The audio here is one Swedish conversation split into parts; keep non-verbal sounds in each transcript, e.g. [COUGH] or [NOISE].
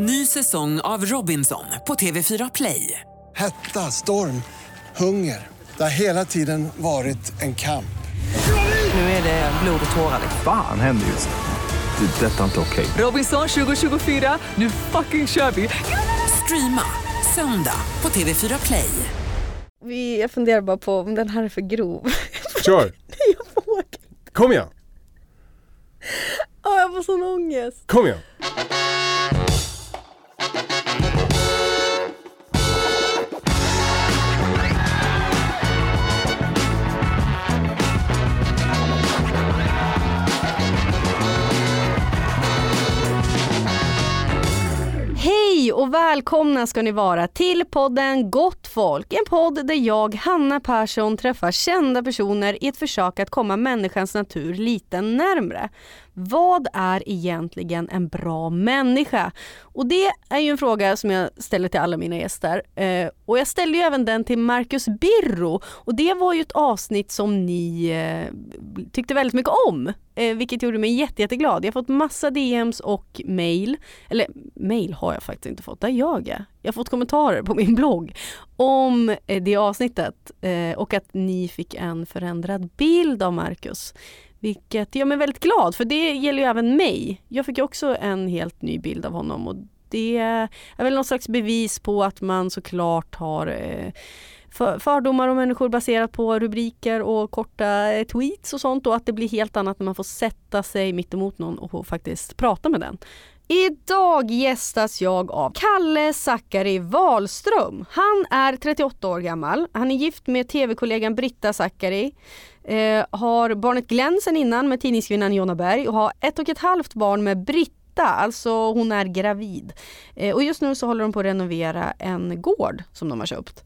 Ny säsong av Robinson på TV4 Play. Hetta, storm, hunger. Det har hela tiden varit en kamp. Nu är det blod och tårar. Fan händer just nu. Det. är Detta är inte okej. Robinson 2024, nu fucking kör vi! Streama söndag på TV4 Play. Vi, jag funderar bara på om den här är för grov. Kör! [LAUGHS] Nej, jag vågar Kom igen! Åh, Jag får sån ångest. Kom igen! Och välkomna ska ni vara till podden Gott folk. En podd där jag, Hanna Persson, träffar kända personer i ett försök att komma människans natur lite närmre. Vad är egentligen en bra människa? Och det är ju en fråga som jag ställer till alla mina gäster. Eh, och jag ställde ju även den till Marcus Birro och det var ju ett avsnitt som ni eh, tyckte väldigt mycket om. Eh, vilket gjorde mig jätte, jätteglad. Jag har fått massa DMs och mail. Eller mail har jag faktiskt inte fått, där jag är. Jag har fått kommentarer på min blogg om eh, det avsnittet eh, och att ni fick en förändrad bild av Marcus. Vilket gör mig väldigt glad för det gäller ju även mig. Jag fick ju också en helt ny bild av honom och det är väl någon slags bevis på att man såklart har eh, fördomar om människor baserat på rubriker och korta eh, tweets och sånt och att det blir helt annat när man får sätta sig mitt emot någon och faktiskt prata med den. Idag gästas jag av Kalle Zackari Wahlström. Han är 38 år gammal. Han är gift med tv-kollegan Britta Zackari. Eh, har barnet Glenn sen innan med tidningskvinnan Jonna Berg och har ett och ett halvt barn med Britta, alltså hon är gravid. Eh, och just nu så håller de på att renovera en gård som de har köpt.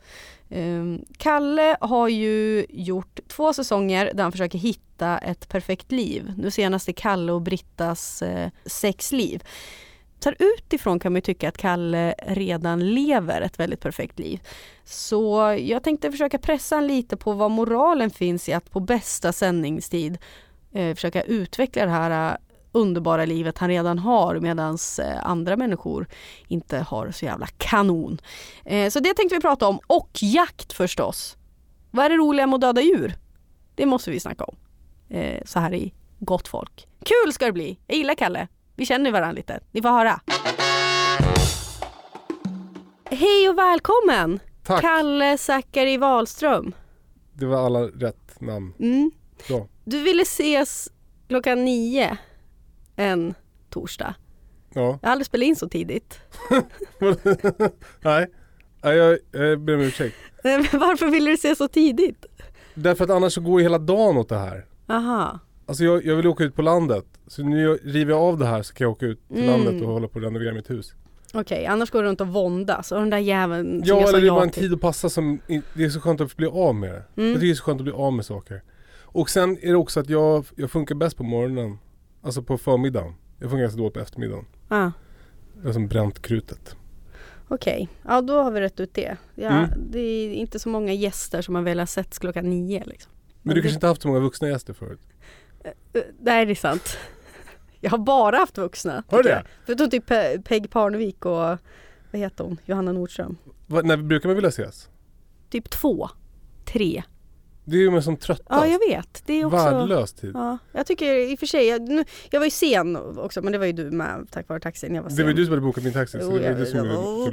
Eh, Kalle har ju gjort två säsonger där han försöker hitta ett perfekt liv. Nu senast är Kalle och Brittas eh, sexliv tittar utifrån kan man ju tycka att Kalle redan lever ett väldigt perfekt liv. Så jag tänkte försöka pressa en lite på vad moralen finns i att på bästa sändningstid eh, försöka utveckla det här eh, underbara livet han redan har medan eh, andra människor inte har så jävla kanon. Eh, så det tänkte vi prata om. Och jakt förstås. Vad är det roliga med att döda djur? Det måste vi snacka om. Eh, så här i Gott folk. Kul ska det bli! Jag gillar Kalle. Vi känner varandra lite. Ni får höra. Hej och välkommen! Tack! Kalle Zackari Wahlström. Det var alla rätt namn. Mm. Bra. Du ville ses klockan nio en torsdag. Ja. Jag har aldrig spelat in så tidigt. [LAUGHS] Nej. Nej, jag, jag ber om ursäkt. Nej, [LAUGHS] men Varför ville du ses så tidigt? Därför att annars så går ju hela dagen åt det här. Aha. Alltså jag, jag vill åka ut på landet. Så nu river jag av det här så kan jag åka ut till Mm. landet och hålla på att renovera mitt hus. Okej, annars går du runt och våndas och den där jäveln Ja eller det är bara en till. tid att passa som, det är så skönt att bli av med det. Mm. Jag tycker det är så skönt att bli av med saker. Och sen är det också att jag, jag funkar bäst på morgonen. Alltså på förmiddagen. Jag funkar ganska dåligt på eftermiddagen. Ah, Jag har som bränt krutet. Okej, ja då har vi rätt ut det. Ja, Mm. Det är inte så många gäster som har velat sett klockan nio liksom. Men du kanske inte haft så många vuxna gäster förut? Eh, Nej, det är sant. Jag har bara haft vuxna. Har du det? Förutom typ Pe- Peg Parnevik och vad heter hon? Johanna Nordström. Va, när brukar man vilja ses? Typ två, tre. Det är ju man som tröttast. Ja, jag vet. Det är också... Värdelös tid. Ja, jag tycker i och för sig, jag, nu, jag var ju sen också men det var ju du med tack vare taxin. Jag var sen. Det var ju du som hade bokat min taxi så Jo, det var du som gjorde Oh.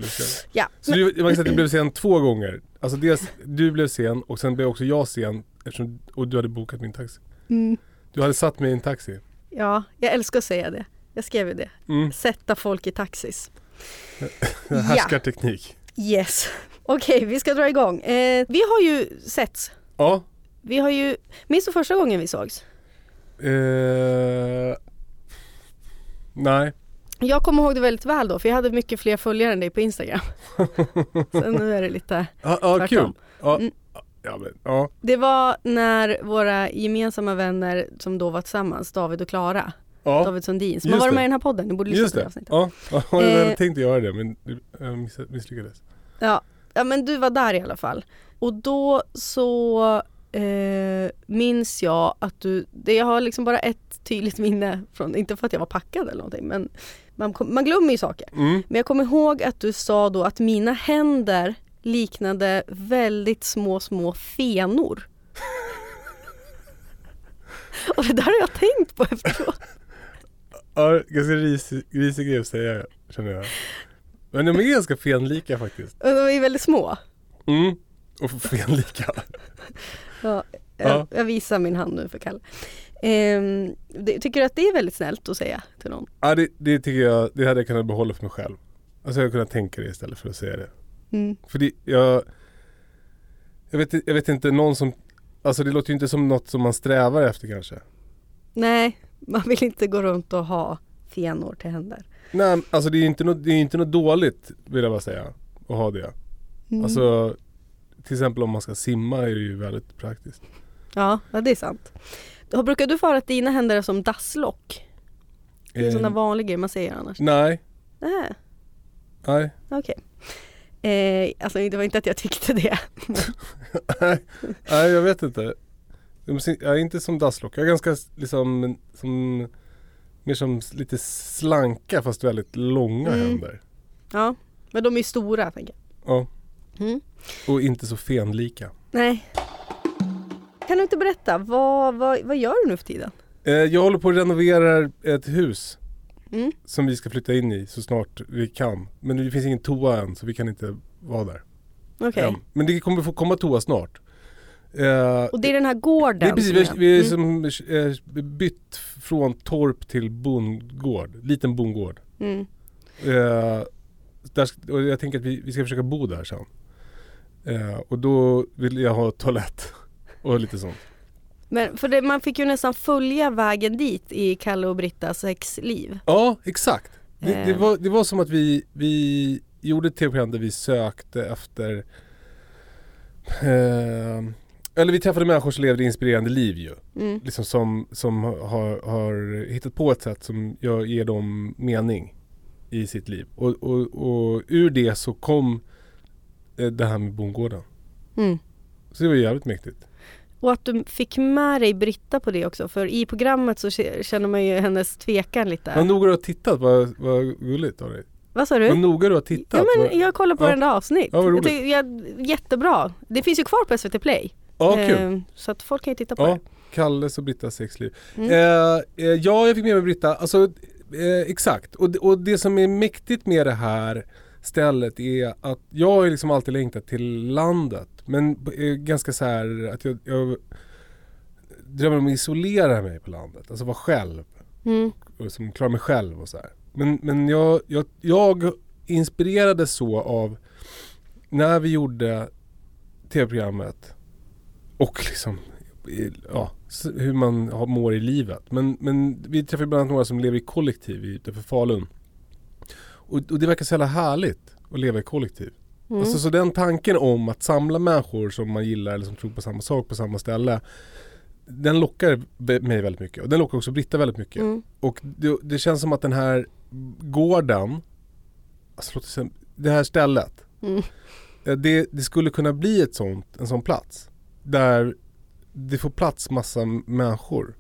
Ja, Så du, man kan säga att du blev sen två gånger. Alltså dels du blev sen och sen blev också jag sen eftersom, och du hade bokat min taxi. mm, Du hade satt mig i en taxi. ja, jag älskar att säga det. Jag skrev ju det. Mm. Sätta folk i taxis. [LAUGHS] Ja. Härskarteknik. Yes. Okej, vi ska dra igång. Eh, vi har ju setts. Ja. Vi har ju, minns du första gången vi sågs? Eh, nej. Jag kommer ihåg det väldigt väl då för jag hade mycket fler följare än dig på Instagram. [LAUGHS] Sen nu är det lite Ja, ja kul. tvärtom. Ja, Mm. Ja, men, ja. Det var när våra gemensamma vänner som då var tillsammans, David och Klara, ja. David Sundin, som Just har varit med i den här podden, ni borde lyssna Just på det avsnittet. Ja, ja jag hade Eh. tänkt göra det men jag miss- misslyckades. Ja, ja men du var där i alla fall. Och då så eh, minns jag att du, det jag har liksom bara ett tydligt minne från, inte för att jag var packad eller någonting men man, kom- man glömmer ju saker. Mm. Men jag kommer ihåg att du sa då att mina händer liknade väldigt små, små fenor. [LAUGHS] Och det där har jag tänkt på efteråt. Ja, ganska risig, risig grej att säga känner jag. Men de är ganska fenlika faktiskt. De är väldigt små. Mm. Och fenlika. Ja, [LAUGHS] Ja. jag, jag visar min hand nu för Kalle. Ehm, det, tycker du att det är väldigt snällt att säga till någon? Ja det, det tycker jag, det hade jag kunnat behålla för mig själv. Alltså jag hade kunnat tänka det istället för att säga det. Mm. För det, jag, jag, vet, jag vet inte, någon som, alltså det låter ju inte som något som man strävar efter kanske. Nej, man vill inte gå runt och ha fenor till händer. Nej, alltså det är inte något, det är inte något dåligt vill jag bara säga, att ha det. Mm. Alltså till exempel om man ska simma är det ju väldigt praktiskt. Ja, ja, det är sant. Då Brukar du få höra att dina händer är som dasslock? Det är Eh, sådana vanliga grejer man säger annars. nej, Nej, nej. okej. Eh, alltså det var inte att jag tyckte det. nej, [LAUGHS] nej jag vet inte. Jag är inte som dasslock, jag är ganska liksom som, mer som lite slanka fast väldigt långa Mm. händer. Ja, men de är stora tänker Ja, jag. Mm. och inte så fenlika. Nej. Kan du inte berätta, vad, vad, vad gör du nu för tiden? Eh, Jag håller på att renovera ett hus Mm. som vi ska flytta in i så snart vi kan. Men det finns ingen toa än så vi kan inte vara där Okej. än. Men det kommer få komma toa snart. Eh, Och det är den här gården? det är precis, vi, har Mm. som, eh, bytt från torp till bondgård, liten bondgård. Mm. Eh, där, och jag tänker att vi, vi ska försöka bo där sen. Eh, och då vill jag ha toalett [LAUGHS] och lite sånt. Men för det, man fick ju nästan följa vägen dit i Kalle och Brittas sexliv. Ja, exakt. Det, det, Eh. var, det var som att vi, vi gjorde ett tv-program där vi sökte efter eh, Eller vi träffade människor som levde inspirerande liv ju. Mm. Liksom som, som har, har hittat på ett sätt som gör, ger dem mening i sitt liv. Och, och, och ur det så kom eh, det här med bondgården. Mm. Så det var jävligt mäktigt. Och att du fick med dig Britta på det också för i programmet så känner man ju hennes tvekan lite. Vad noga du har tittat, vad, vad gulligt av dig. Vad sa du? Vad noga du har tittat. Ja men jag kollar på Ja. varenda avsnitt. Ja, vad jag roligt. jag, jättebra. Det finns ju kvar på SVT Play. ja kul. Eh, så att folk kan ju titta på Ja, det. Kalles och Brittas sexliv. Mm. Eh, eh, ja, jag fick med mig Britta. Alltså, eh, exakt. Och, det- och det som är mäktigt med det här stället är att jag har liksom alltid längtat till landet. Men eh, ganska så här att jag, jag drömmer om att isolera mig på landet. Alltså vara själv. Mm. Och liksom klara mig själv och så här. Men, men jag, jag, jag inspirerades så av när vi gjorde tv-programmet och liksom ja, hur man mår i livet. Men, men vi träffade bland annat några som lever i kollektiv utanför Falun. Och, och det verkar så jävla härligt att leva i kollektiv. Mm. Alltså, så den tanken om att samla människor som man gillar eller som tror på samma sak på samma ställe. Den lockar mig väldigt mycket och den lockar också Britta väldigt mycket. Mm. Och det, det känns som att den här gården, alltså det här stället. Mm. eh, Det, det skulle kunna bli ett sånt, en sån plats. Där det får plats massa människor.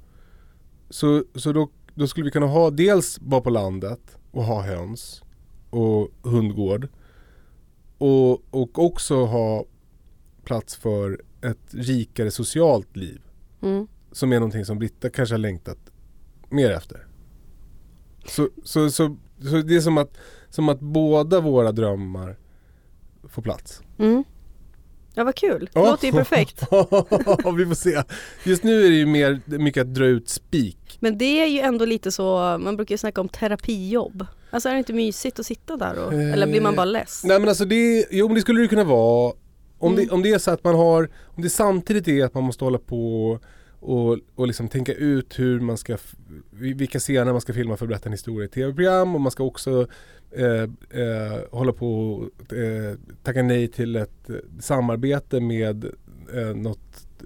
Så, så då, då skulle vi kunna ha dels vara på landet och ha höns och hundgård. Och, och också ha plats för ett rikare socialt liv. Mm. Som är någonting som Britta kanske har längtat mer efter. Så, så, så, så det är som att, som att båda våra drömmar får plats. Mm. Ja vad kul, det låter ju perfekt. [LAUGHS] vi får se. Just nu är det ju mer mycket att dra ut spik. Men det är ju ändå lite så, man brukar ju snacka om terapijobb. Alltså är det inte mysigt att sitta där och, Eh, eller blir man bara less? Nej men alltså det, jo men det skulle det kunna vara. Om, Mm. det, om det är så att man har, om det samtidigt är att man måste hålla på och, och liksom tänka ut hur man ska, vilka scener man ska filma för att berätta en historia i tv-program och man ska också eh, eh, hålla på och eh, tacka nej till ett eh, samarbete med eh, något eh,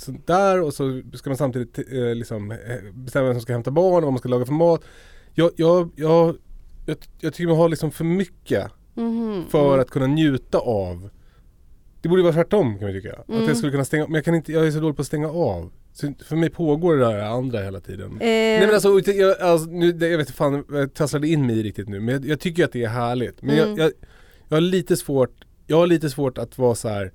sånt där och så ska man samtidigt eh, liksom, eh, bestämma vem som ska hämta barn och vad man ska laga för mat. Jag, jag, jag, jag, jag tycker man har liksom för mycket Mhm. för Mm. att kunna njuta av Det borde vara tvärtom kan man tycka. Att Mm. jag skulle kunna stänga men jag kan inte, jag är så dålig på att stänga av. Så för mig pågår det där andra hela tiden. Eh, Nej men alltså, jag, alltså nu, jag vet inte fan, jag tasslade in mig riktigt nu men jag, jag tycker att det är härligt. Men Mm. jag, jag, jag har lite svårt, jag har lite svårt att vara så här.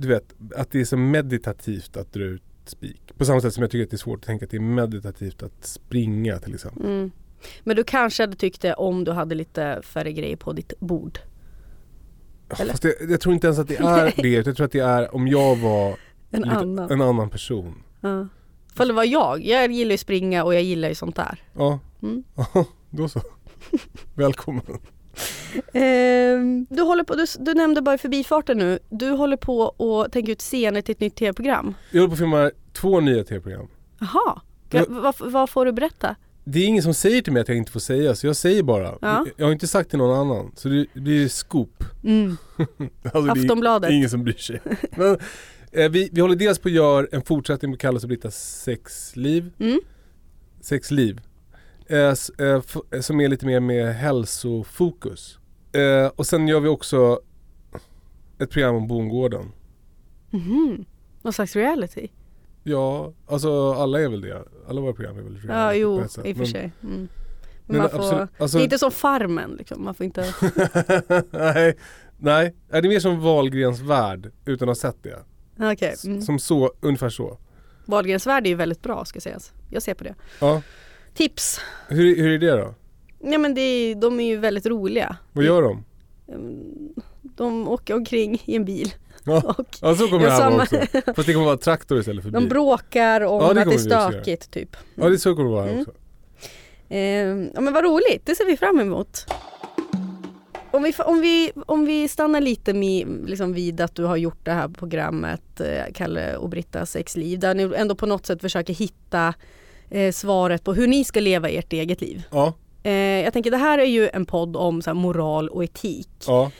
Du vet, att det är så meditativt att dra ut spik. På samma sätt som jag tycker att det är svårt att tänka att det är meditativt att springa till exempel. mm. Men du kanske hade tyckt det om du hade lite färre grejer på ditt bord. Eller? Fast det, jag tror inte ens att det är [LAUGHS] det, jag tror att det är om jag var En lite, annan. en annan person. Ja. För det var jag. Jag gillar ju springa och jag gillar ju sånt där. Ja, Mm. Ja, [LAUGHS] då så. [LAUGHS] Välkommen. Ehm, du, håller på, du, du nämnde bara i förbifarten nu, du håller på och tänker ut scener till ett nytt tv-program. Jag håller på att filma två nya tv-program. Jaha, Ja. vad, vad får du berätta? Det är ingen som säger till mig att jag inte får säga så jag säger bara. Ja. Jag har inte sagt till någon annan så det blir scoop. Mm. [LAUGHS] Alltså, det är Aftonbladet. ingen som bryr sig. Men, eh, vi, vi håller dels på att göra en fortsättning på Kalles och Brittas sexliv. Mm. Sexliv. Eh, eh, eh, som är lite mer med hälsofokus. Eh, och sen gör vi också ett program om bondgården. Mhm. Någon slags reality? Ja, alltså alla är väl det. Alla våra program är väl Ja, reality jo, ett sätt. i och för sig. Mm. Men man får, absolut, alltså- Det är inte som Farmen liksom. Man får inte... [LAUGHS] nej, nej. Det är mer som Wahlgrens värld utan att ha sett det. S- Mm. Som så, ungefär så. Wahlgrens värld är ju väldigt bra ska sägas. Jag ser på det. Ja. Tips. Hur, hur är det då? Ja men det är, de är ju väldigt roliga. Vad gör de? De åker omkring i en bil. Ja, [LAUGHS] Och ja så kommer det här vara också. Fast det kommer vara traktor istället för de bil. bråkar om Ja, det att det är stökigt typ. Ja det så kommer det vara här Mm. också. Eh, ja men vad roligt, det ser vi fram emot. Om vi, om vi, om vi stannar lite med, liksom vid att du har gjort det här programmet eh, Kalle och Brittas sexliv där ni ändå på något sätt försöker hitta eh, svaret på hur ni ska leva ert eget liv. Ja, Eh, jag tänker det här är ju en podd om så här, moral och etik. ja.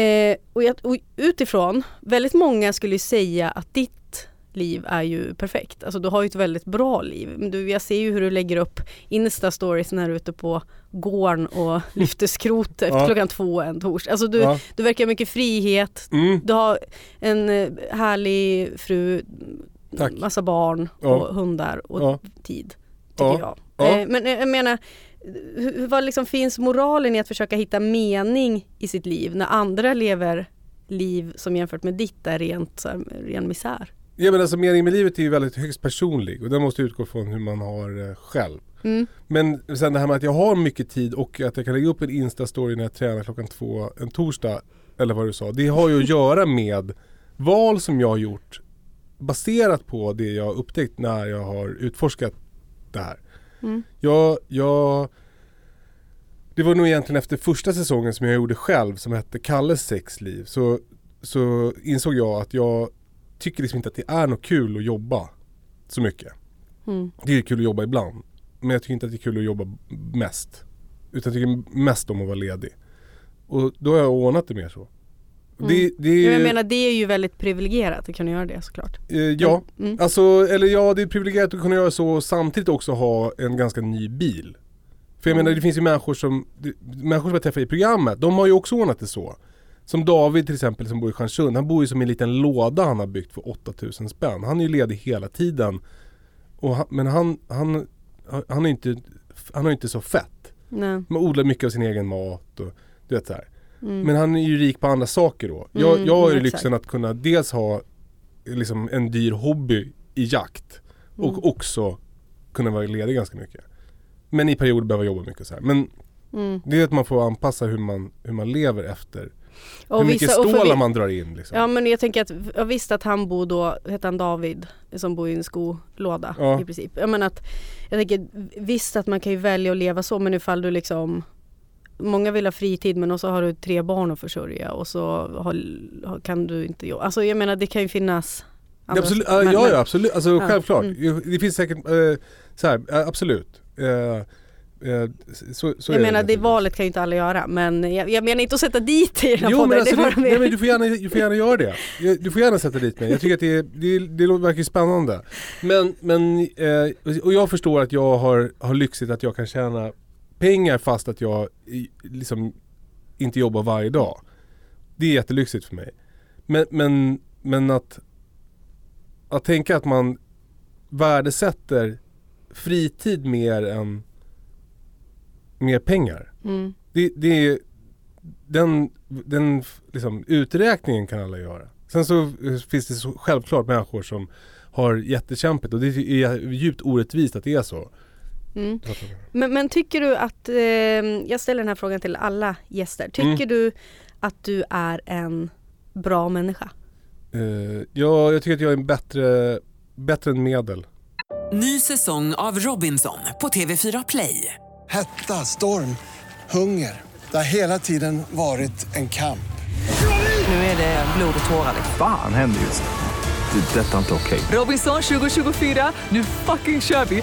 Eh, och, jag, och utifrån, väldigt många skulle säga att ditt liv är ju perfekt. Alltså du har ju ett väldigt bra liv. Du, jag ser ju hur du lägger upp Insta-stories när du är ute på gården och [LAUGHS] lyfter skrot efter Ja. klockan två en torsdag. Alltså du, ja. du verkar ha mycket frihet. Mm. Du har en eh, härlig fru, Tack. massa barn Ja. och hundar och Ja. tid. Tycker Ja. jag. Ja. Eh, men eh, jag menar, hur, vad liksom finns moralen i att försöka hitta mening i sitt liv när andra lever liv som jämfört med ditt är rent så här, ren misär? Ja men alltså meningen med livet är ju väldigt högst personlig och den måste utgå från hur man har eh, själv. Mm. Men sen det här med att jag har mycket tid och att jag kan lägga upp en Insta-story när jag tränar klockan två en torsdag eller vad du sa. Det har ju att göra med val som jag har gjort baserat på det jag upptäckt när jag har utforskat det här. Mm. Jag, jag det var nog egentligen efter första säsongen som jag gjorde själv som hette Kalles sexliv så, så insåg jag att jag tycker liksom inte att det är något kul att jobba så mycket. Mm. Det är kul att jobba ibland. Men jag tycker inte att det är kul att jobba mest. Utan jag tycker mest om att vara ledig. Och då har jag ordnat det mer så. Det, det Men Jag menar det är ju väldigt privilegierat att kunna göra det såklart. eh, ja, Mm. alltså eller ja det är privilegierat att kunna göra så och samtidigt också ha en ganska ny bil. För jag Mm. menar det finns ju människor som, det, människor som jag träffar i programmet, de har ju också ordnat det så. Som David till exempel som bor i Stjärnsund, han bor ju som i en liten låda han har byggt för 8000 spänn. Han är ju ledig hela tiden. Och han, men han, han, han är inte, han har inte så fett. Nej. Man odlar mycket av sin egen mat och du vet så här. Mm. Men han är ju rik på andra saker då. Jag, Mm, jag har ju lyxen att kunna dels ha liksom en dyr hobby i jakt och Mm. också kunna vara ledig ganska mycket. Men i perioder behöva jobba mycket så här. Men Mm. det är att man får anpassa hur man, hur man lever efter. Och hur mycket vissa- stålar vi- man drar in liksom. Ja men jag tänker att jag visste att han bor då, hette han David, som bor i en skolåda Ja. i princip. Jag menar att, jag tänker visst att man kan ju välja att leva så men ifall du liksom Många vill ha fritid men också har du tre barn att försörja och så har, kan du inte jobba. Alltså jag menar det kan ju finnas andra- absolut, men- ja, ja absolut, alltså Ja, självklart. mm. Det finns säkert, eh, så här, absolut. Eh, eh, så, så Jag menar det naturligtvis. valet kan ju inte alla göra men jag, jag menar inte att sätta dit i den här Jo podden. men alltså, det det, nej, men du, får gärna, du får gärna göra det. Du får gärna sätta dit mig. Jag tycker att det, det, det verkar spännande. Men, men eh, och jag förstår att jag har, har lyxigt att jag kan tjäna pengar fast att jag liksom inte jobbar varje dag. Det är jättelyxigt för mig. Men, men, men att, att tänka att man värdesätter fritid mer än mer pengar. Mm. Det, det är, den, den liksom, uträkningen kan alla göra. Sen så finns det så självklart människor som har jättekämpigt och det är djupt orättvist att det är så. Mm. Men, men tycker du att, eh, jag ställer den här frågan till alla gäster. Tycker Mm. du att du är en bra människa? Eh, ja, jag tycker att jag är en bättre, bättre än medel. Ny säsong av Robinson på TV4 Play. Hetta, storm, hunger. Det har hela tiden varit en kamp. Nu är det blod och tårar. Fan händer just det. Det är detta inte okej. Robinson 2024, nu fucking kör vi!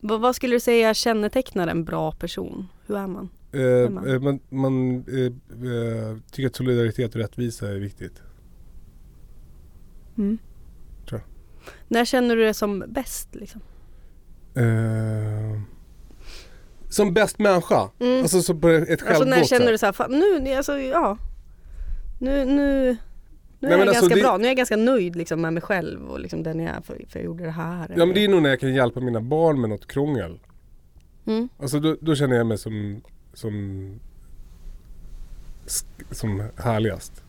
gardinerna. Vad, skulle du säga kännetecknar en bra person? Hur är man? Eh, man? eh, man man eh, eh, tycker att solidaritet och rättvisa är viktigt. Mm. Tror När känner du det som bäst? Liksom? Eh, som bäst människa. Mm. Alltså så på ett Alltså självgott när känner du så här, fan, nu, alltså ja. Nu, nu, nu är Nej, jag alltså ganska bra, nu är jag ganska nöjd liksom med mig själv och liksom den jag är för, för jag gjorde det här. Ja men det är nog när jag kan hjälpa mina barn med något krångel. mm. Alltså då, då känner jag mig som, som, som härligast.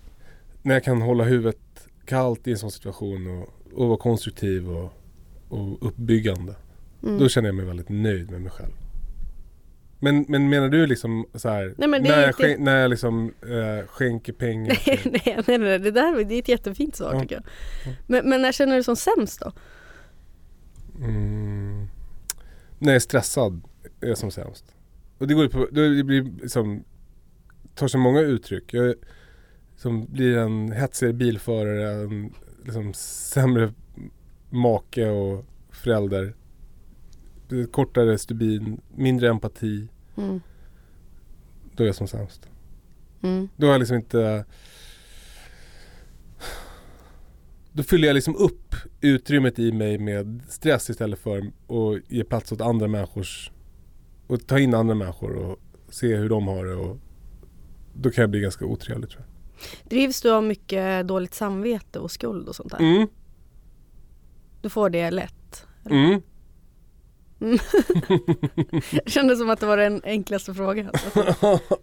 När jag kan hålla huvudet kallt i en sån situation och, och vara konstruktiv och, och uppbyggande. Mm. Då känner jag mig väldigt nöjd med mig själv. Men, men menar du liksom så här, Nej, men när, jag inte- skän, när jag liksom eh, skänker pengar till, nej, nej, nej, det där det är ett jättefint svar Ja. tycker jag. Men, men när känner du dig som sämst då? mm, när jag är stressad är jag som sämst. Och det går på, det blir liksom, tar sig många uttryck. Jag som blir en hetsigare bilförare, en liksom sämre make och förälder. Kortare stubin, mindre empati. Mm. Då är jag som sämst. Mm. Då har jag liksom inte Då fyller jag liksom upp utrymmet i mig med stress istället för att ge plats åt andra människors och ta in andra människor och se hur de har det och då kan jag bli ganska otrevlig tror Drivs du av mycket dåligt samvete och skuld och sånt där? jag. Mm, Du får det lätt? mm. Det [LAUGHS] kändes som att det var den enklaste frågan. [LAUGHS]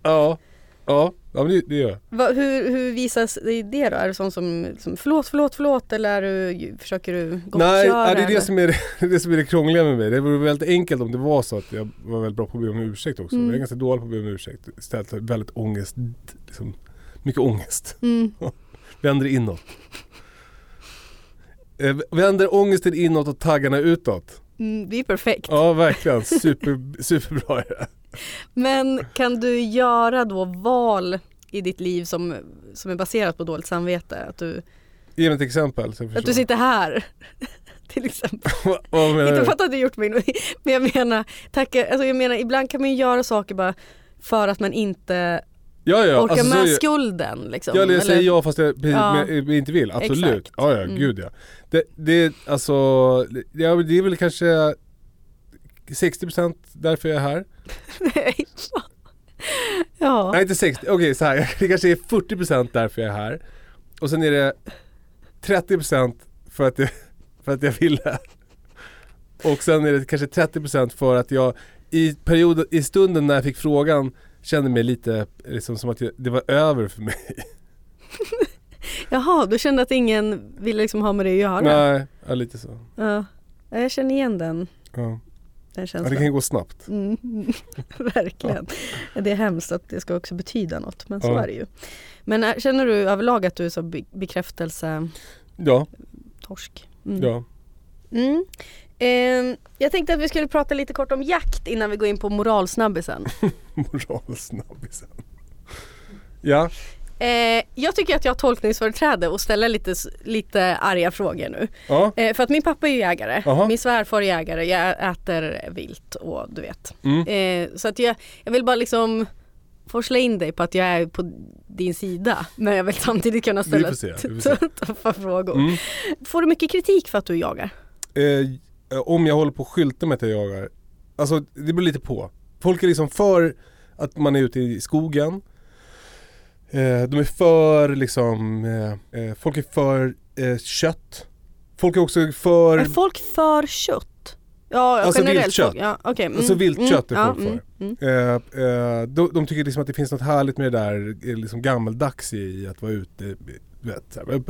ja, ja, ja men det, det gör jag. Va, hur, hur visas det det då? Är du sån som, som förlåt, förlåt, förlåt eller är du, försöker du gottgöra? Nej, ja, det är eller? det som är det, [LAUGHS] det som är det krångliga med mig. Det vore väldigt enkelt om det var så att jag var väldigt bra på att be om ursäkt också. Mm. Jag är ganska dålig på att be om ursäkt. Istället väldigt ångest, liksom, mycket ångest. Mm. Vänder inåt. Eh, vänder ångesten inåt och taggarna utåt. Mm, det är perfekt. Ja, verkligen. Super, [LAUGHS] superbra är det. Men kan du göra då val i ditt liv som, som är baserat på dåligt samvete? Att du, Ge mig ett exempel. Så att du sitter här [LAUGHS] till exempel. [LAUGHS] Vad- menar Inte för att du hade gjort mig, men jag menar, tacka, alltså jag menar ibland kan man ju göra saker bara för att man inte Ja, ja. orkar alltså, så med jag- skulden. Liksom. Ja, eller jag säger ja fast jag precis, Ja. men, inte vill. Absolut. Exakt. Ja, ja, Mm. gud ja. Det, det, alltså, ja, det är väl kanske 60% därför jag är här. [LAUGHS] Nej. Ja. Nej inte 60, okej så här. [LAUGHS] det kanske är 40% därför jag är här. Och sen är det 30% för att jag, [LAUGHS] för att jag ville. Och sen är det kanske 30% för att jag i perioden, i stunden när jag fick frågan kände mig lite liksom som att jag, det var över för mig. [LAUGHS] Jaha, du kände att ingen ville liksom ha med det att göra? Nej, ja, lite så. Ja. Ja, Jag känner igen den, Ja. den Ja, det känslan. kan gå snabbt. Mm, [LAUGHS] verkligen. Det är hemskt att det ska också betyda något, men så Ja. är det ju. Men äh, känner du överlag att du är så be- bekräftelse Ja, torsk? Mm. ja. Mm. Ehm, jag tänkte att vi skulle prata lite kort om jakt innan vi går in på moralsnabbisen. [LAUGHS] Moralsnabbisen. Ja, Eh, jag tycker att jag har tolkningsföreträde och ställer lite, lite arga frågor nu. ja, Eh, för att min pappa är jägare, Jaha. min svärfar är jägare, jag äter vilt och du vet. mm. Eh, så att jag, jag vill bara liksom forsla in dig på att jag är på din sida. Men jag vill samtidigt kunna ställa [LAUGHS] tuffa frågor. Mm. Får du mycket kritik för att du jagar? Eh, om jag håller på och skyltar med att jag jagar, alltså det beror lite på. Folk är liksom för att man är ute i skogen. Eh, de är för liksom, eh, eh, folk är för eh, kött. Folk är också för, Är folk för kött? Ja, Alltså generellt viltkött. folk. Ja, okay. mm, Alltså viltkött är ja, folk för. mm. eh, eh, de, de tycker liksom att det finns något härligt med det där eh, liksom gammaldags i att vara ute. Vet, så här,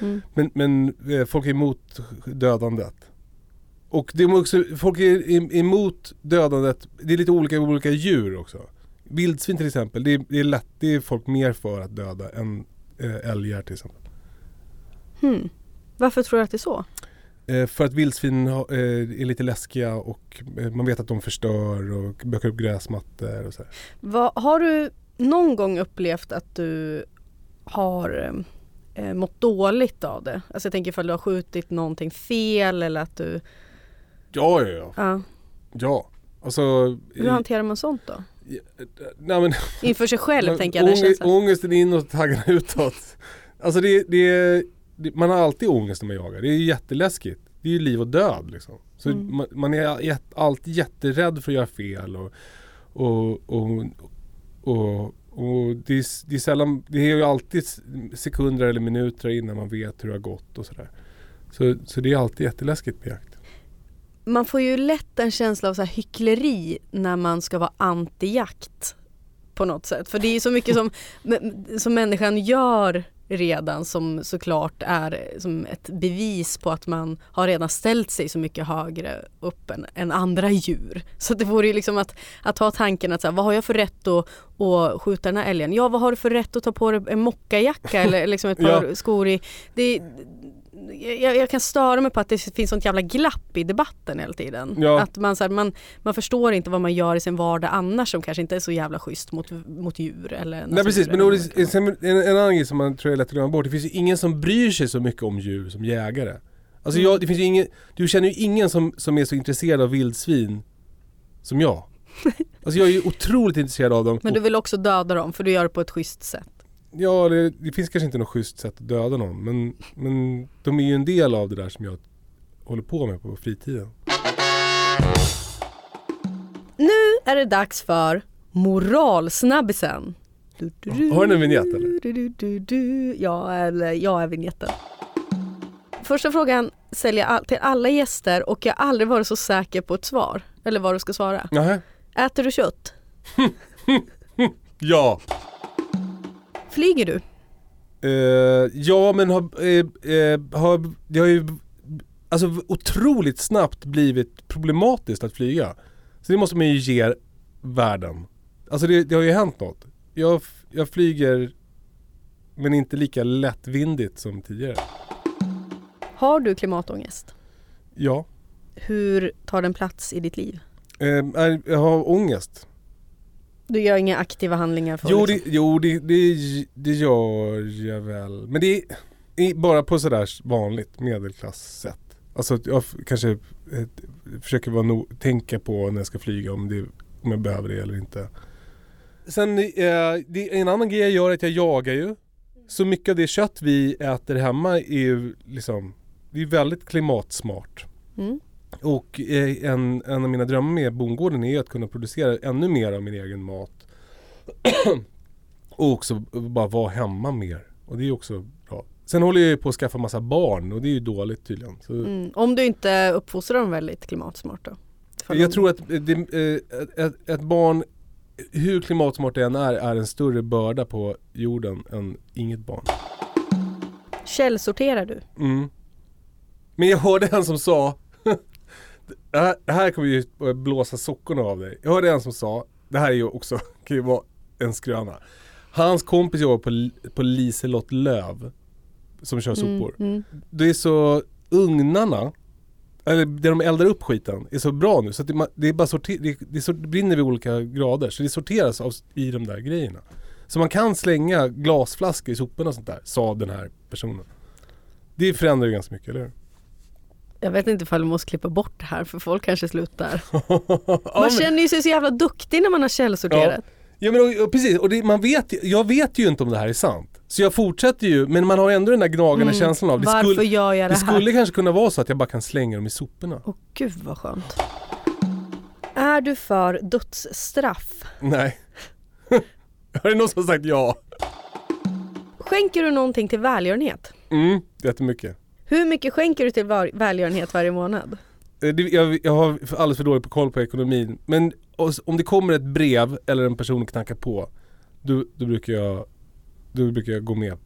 Mm. Men, men eh, folk är emot dödandet. Och det är också, folk är em- emot dödandet, det är lite olika olika djur också. Vildsvin till exempel, det är, det är lätt, det är folk mer för att döda än eh, älgar till exempel. Hmm. Varför tror du att det är så? Eh, för att vildsvin ha, eh, är lite läskiga och man vet att de förstör och bökar upp gräsmattor och så. Vad, har du någon gång upplevt att du har eh, mått dåligt av det? Alltså jag tänker ifall du har skjutit någonting fel eller att du... Ja, ja, ja. Ja. ja. Alltså, Hur hanterar man sånt då? i- nej, men, Inför sig själv tänker jag. Ånge- känslan. Ångesten inåt, taggarna [LAUGHS] utåt. Alltså det, det, det, man har alltid ångest när man jagar. Det är jätteläskigt. Det är ju liv och död liksom. Så Mm. man, man är jät, alltid jätterädd för att göra fel och, och, och, och, och det, är, det är sällan, det är ju alltid sekunder eller minuter innan man vet hur det har gått och sådär. Så, så det är alltid jätteläskigt med jakt. Man får ju lätt en känsla av så här hyckleri när man ska vara anti-jakt på något sätt. För det är så mycket som, [LAUGHS] som människan gör redan som såklart är som ett bevis på att man har redan ställt sig så mycket högre upp än, än andra djur. Så det vore ju liksom att, att ha tanken att så här, vad har jag för rätt att, att skjuta den här älgen? Ja, vad har du för rätt att ta på dig en mockajacka eller liksom ett par Ja. skor i? Det, jag, jag kan störa mig på att det finns sånt jävla glapp i debatten hela tiden. Ja. Att man, så här, man, man förstår inte vad man gör i sin vardag annars som kanske inte är så jävla schysst mot, mot djur eller Nej precis, men det- sen en, en annan grej som man tror är lätt att glömma bort. Det finns ju ingen som bryr sig så mycket om djur som jägare. Alltså Mm. jag, det finns ju ingen, du känner ju ingen som, som är så intresserad av vildsvin som jag. [LAUGHS] Alltså jag är ju otroligt intresserad av dem. Men du vill också döda dem för du gör det på ett schysst sätt. Ja, det, det finns kanske inte något schysst sätt att döda någon. Men, men de är ju en del av det där som jag håller på med på fritiden. Nu är det dags för moralsnabbisen. Du, du, du, Har du en vignett, eller? Ja, eller jag är vignetten. Första frågan ställer jag till alla gäster och jag har aldrig varit så säker på ett svar. Eller vad du ska svara. Nähä? Äter du kött? [LAUGHS] Ja! Flyger du? Eh, ja men har, eh, eh, har, det har ju alltså otroligt snabbt blivit problematiskt att flyga. Så det måste man ju ge världen. Alltså det, det har ju hänt något. Jag, jag flyger men inte lika lättvindigt som tidigare. Har du klimatångest? Ja. Hur tar den plats i ditt liv? Jag har ångest. Du gör inga aktiva handlingar för Jo, att det, liksom- jo det, det, det gör jag väl. Men det är, bara på sådär vanligt medelklass-sätt. Alltså att jag kanske eh, försöker vara no, tänka på när jag ska flyga om, det, om jag behöver det eller inte. Sen eh, det, en annan grej jag gör är att jag jagar ju. Så mycket av det kött vi äter hemma är ju liksom, det är väldigt klimatsmart. Mm. Och eh, en, en av mina drömmar med bondgården är att kunna producera ännu mer av min egen mat. och också bara vara hemma mer. Och det är också bra. Sen håller jag ju på att skaffa massa barn och det är ju dåligt tydligen. Mm. Om du inte uppfostrar dem väldigt klimatsmart då? För jag tror att det, eh, ett, ett barn, hur klimatsmart det än är, är en större börda på jorden än inget barn. Källsorterar du? Mm. Men jag hörde en som sa [LAUGHS] det här, det här kommer ju blåsa sockorna av dig. Jag hörde en som sa, det här är ju också, [LAUGHS] kan ju vara en skröna. Hans kompis jobbar på, på Liselott Löv som kör sopor. Mm, mm. Det är så, ugnarna eller där de eldar upp skiten är så bra nu så att det, det är bara sorter, det, det, sort, det brinner vid olika grader så det sorteras av, i de där grejerna. Så man kan slänga glasflaskor i soporna och sånt där, sa den här personen. Det förändrar ju ganska mycket, eller hur? Jag vet inte ifall vi måste klippa bort det här för folk kanske slutar. [LAUGHS] ja, Man men, känner ju sig så jävla duktig när man har källsorterat. ja men och, och, precis, och det, man vet, jag vet ju inte om det här är sant. Så jag fortsätter ju, men man har ändå den där gnagande Mm, känslan av det Varför skulle, gör jag det det här? skulle kanske kunna vara så att jag bara kan slänga dem i soporna. Åh gud vad skönt. Är du för dödsstraff? Nej. [LAUGHS] Har det någon som sagt ja? Skänker du någonting till välgörenhet? Mm, jättemycket. Hur mycket skänker du till var- välgörenhet varje månad? Eh, det- Jag, jag har alldeles för dåligt på koll på ekonomin. Men om det kommer ett brev eller en person knackar på, då, då, brukar, jag, då brukar jag gå med.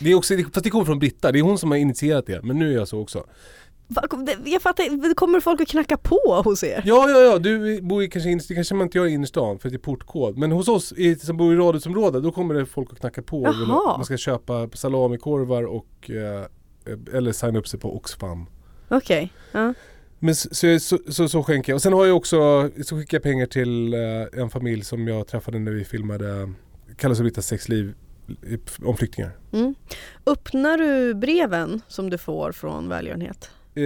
Det är också, fast det kommer från Britta, det är hon som har initierat det. Men nu är jag så också. Det- Jag fattar kommer folk att knacka på hos er? Ja, ja, ja, du bor ju kanske i innerstan, kanske man inte gör i innerstan för att det är portkod. Men hos oss i, som bor i radhusområdet, då kommer det folk att knacka på. Jaha. Man ska köpa salamikorvar och eh, eller signa upp sig på Oxfam. Okej. Ja. Men så, så, så, så, skänker jag. Och sen har jag också, så skickar jag pengar till eh, en familj som jag träffade när vi filmade Kallas och Brittas sexliv om flyktingar. Mm. Öppnar du breven som du får från välgörenhet? Eh,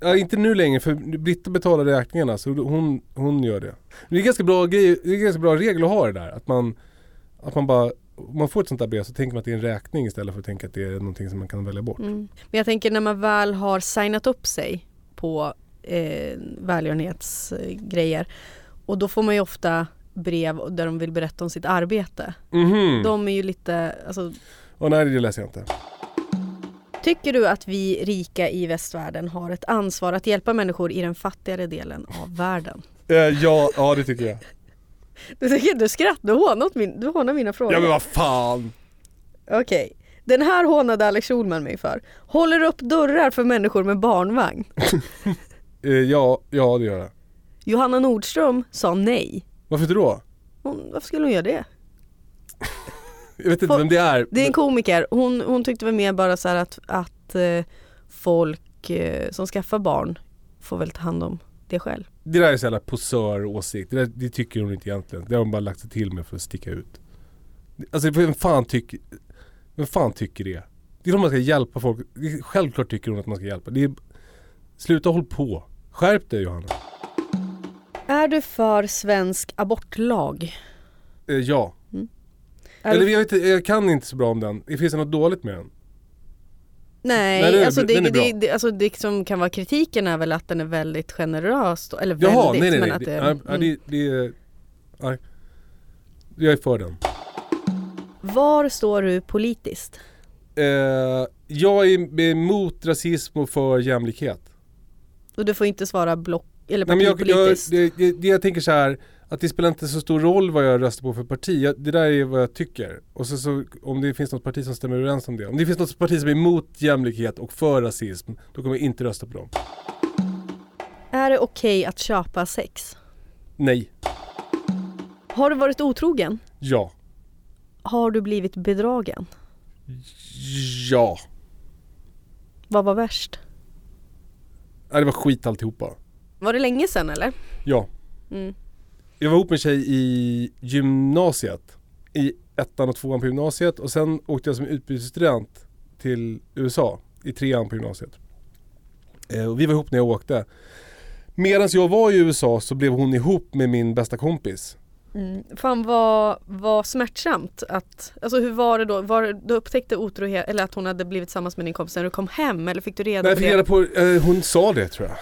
ja, inte nu längre för Britta betalar räkningarna så hon, hon gör det. Det är ganska bra grej, det är ganska bra regel att ha det där. Att man, att man bara, om man får ett sånt där brev så tänker man att det är en räkning istället för att tänka att det är någonting som man kan välja bort. Mm. Men jag tänker när man väl har signat upp sig på eh, välgörenhetsgrejer och då får man ju ofta brev där de vill berätta om sitt arbete. Mhm. De är ju lite, alltså, Åh, nej det läser jag inte. tycker du att vi rika i västvärlden har ett ansvar att hjälpa människor i den fattigare delen av världen? Eh, ja, ja det tycker jag. Du tycker du skrattar, du hånar, min, du hånar mina frågor. Ja men vad fan. Okej. Den här hånade Alex Schulman mig för. Håller upp dörrar för människor med barnvagn. [LAUGHS] Eh, ja, ja det gör jag. Johanna Nordström sa nej. Varför inte då? Hon, varför skulle hon göra det? [LAUGHS] Jag vet inte Folk- vem det är. Det är en komiker. Hon, hon tyckte väl mer bara så här att, att eh, folk eh, som skaffar barn får väl ta hand om det själv. Det där är så jävla posör-åsikt. Det, där, det tycker hon inte egentligen. Det har hon bara lagt sig till med för att sticka ut. Alltså vem fan tycker, vem fan tycker det? Det är om man ska hjälpa folk. Självklart tycker hon att man ska hjälpa. Det är, sluta håll på. Skärp dig Johanna. Är du för svensk abortlag? Eh, ja. Är Eller jag, vet, inte, jag kan inte så bra om den. Finns det något dåligt med den? Nej, Nej, den är- alltså, det, den är det, det, alltså det som kan vara kritiken är väl att den är väldigt generös. då, Eller Jaha, väldigt, nej nej men nej. att Det, det, ja, ja, mm. det, det, är- nej. Jag är för den. Var står du politiskt? Eh, jag är emot rasism och för jämlikhet. Och du får inte svara block eller Nej, men jag, jag, partipolitiskt. det, det, det jag tänker så här att det spelar inte så stor roll vad jag röstar på för parti. Jag, det där är vad jag tycker. Och så, så om det finns något parti som stämmer överens om det. Om det finns något parti som är emot jämlikhet och för rasism, då kommer jag inte rösta på dem. Är det okej att köpa sex? Nej. Har du varit otrogen? Ja. Har du blivit bedragen? Ja. Vad var värst? Nej, det var skit alltihopa. Var det länge sedan eller? Ja. Mm. Jag var ihop med en tjej i gymnasiet. I ettan och tvåan på gymnasiet och sen åkte jag som utbytesstudent till USA i trean på gymnasiet. Eh, och vi var ihop när jag åkte. Medan jag var i USA så blev hon ihop med min bästa kompis. Mm. Fan vad, vad smärtsamt att, alltså hur var det då? Var, du upptäckte otrohet, eller att hon hade blivit tillsammans med din kompis när du kom hem eller fick du reda Nej, jag på fick det? reda på, eh, hon sa det tror jag.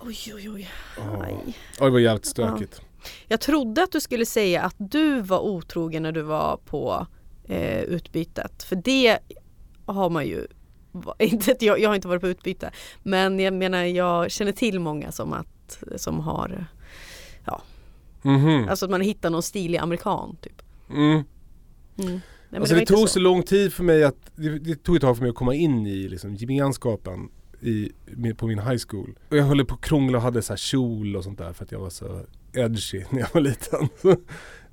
Oj oj oj. Ja. Aj. Ja, det var jävligt stökigt. Jag trodde att du skulle säga att du var otrogen när du var på eh, utbytet. För det har man ju, [LAUGHS] inte jag, jag har inte varit på utbyte. Men jag menar jag känner till många som, att, som har, Mhm. alltså att man hittar någon stilig amerikan typ. Mm. Mm. Nej, Alltså det, inte tog så. lång tid för mig att, det, det tog ett tag för mig att komma in i liksom, gemenskapen i, på min high school. Och jag höll på att krångla och hade så här kjol och sånt där för att jag var så edgy [LAUGHS] när jag var liten. [LAUGHS]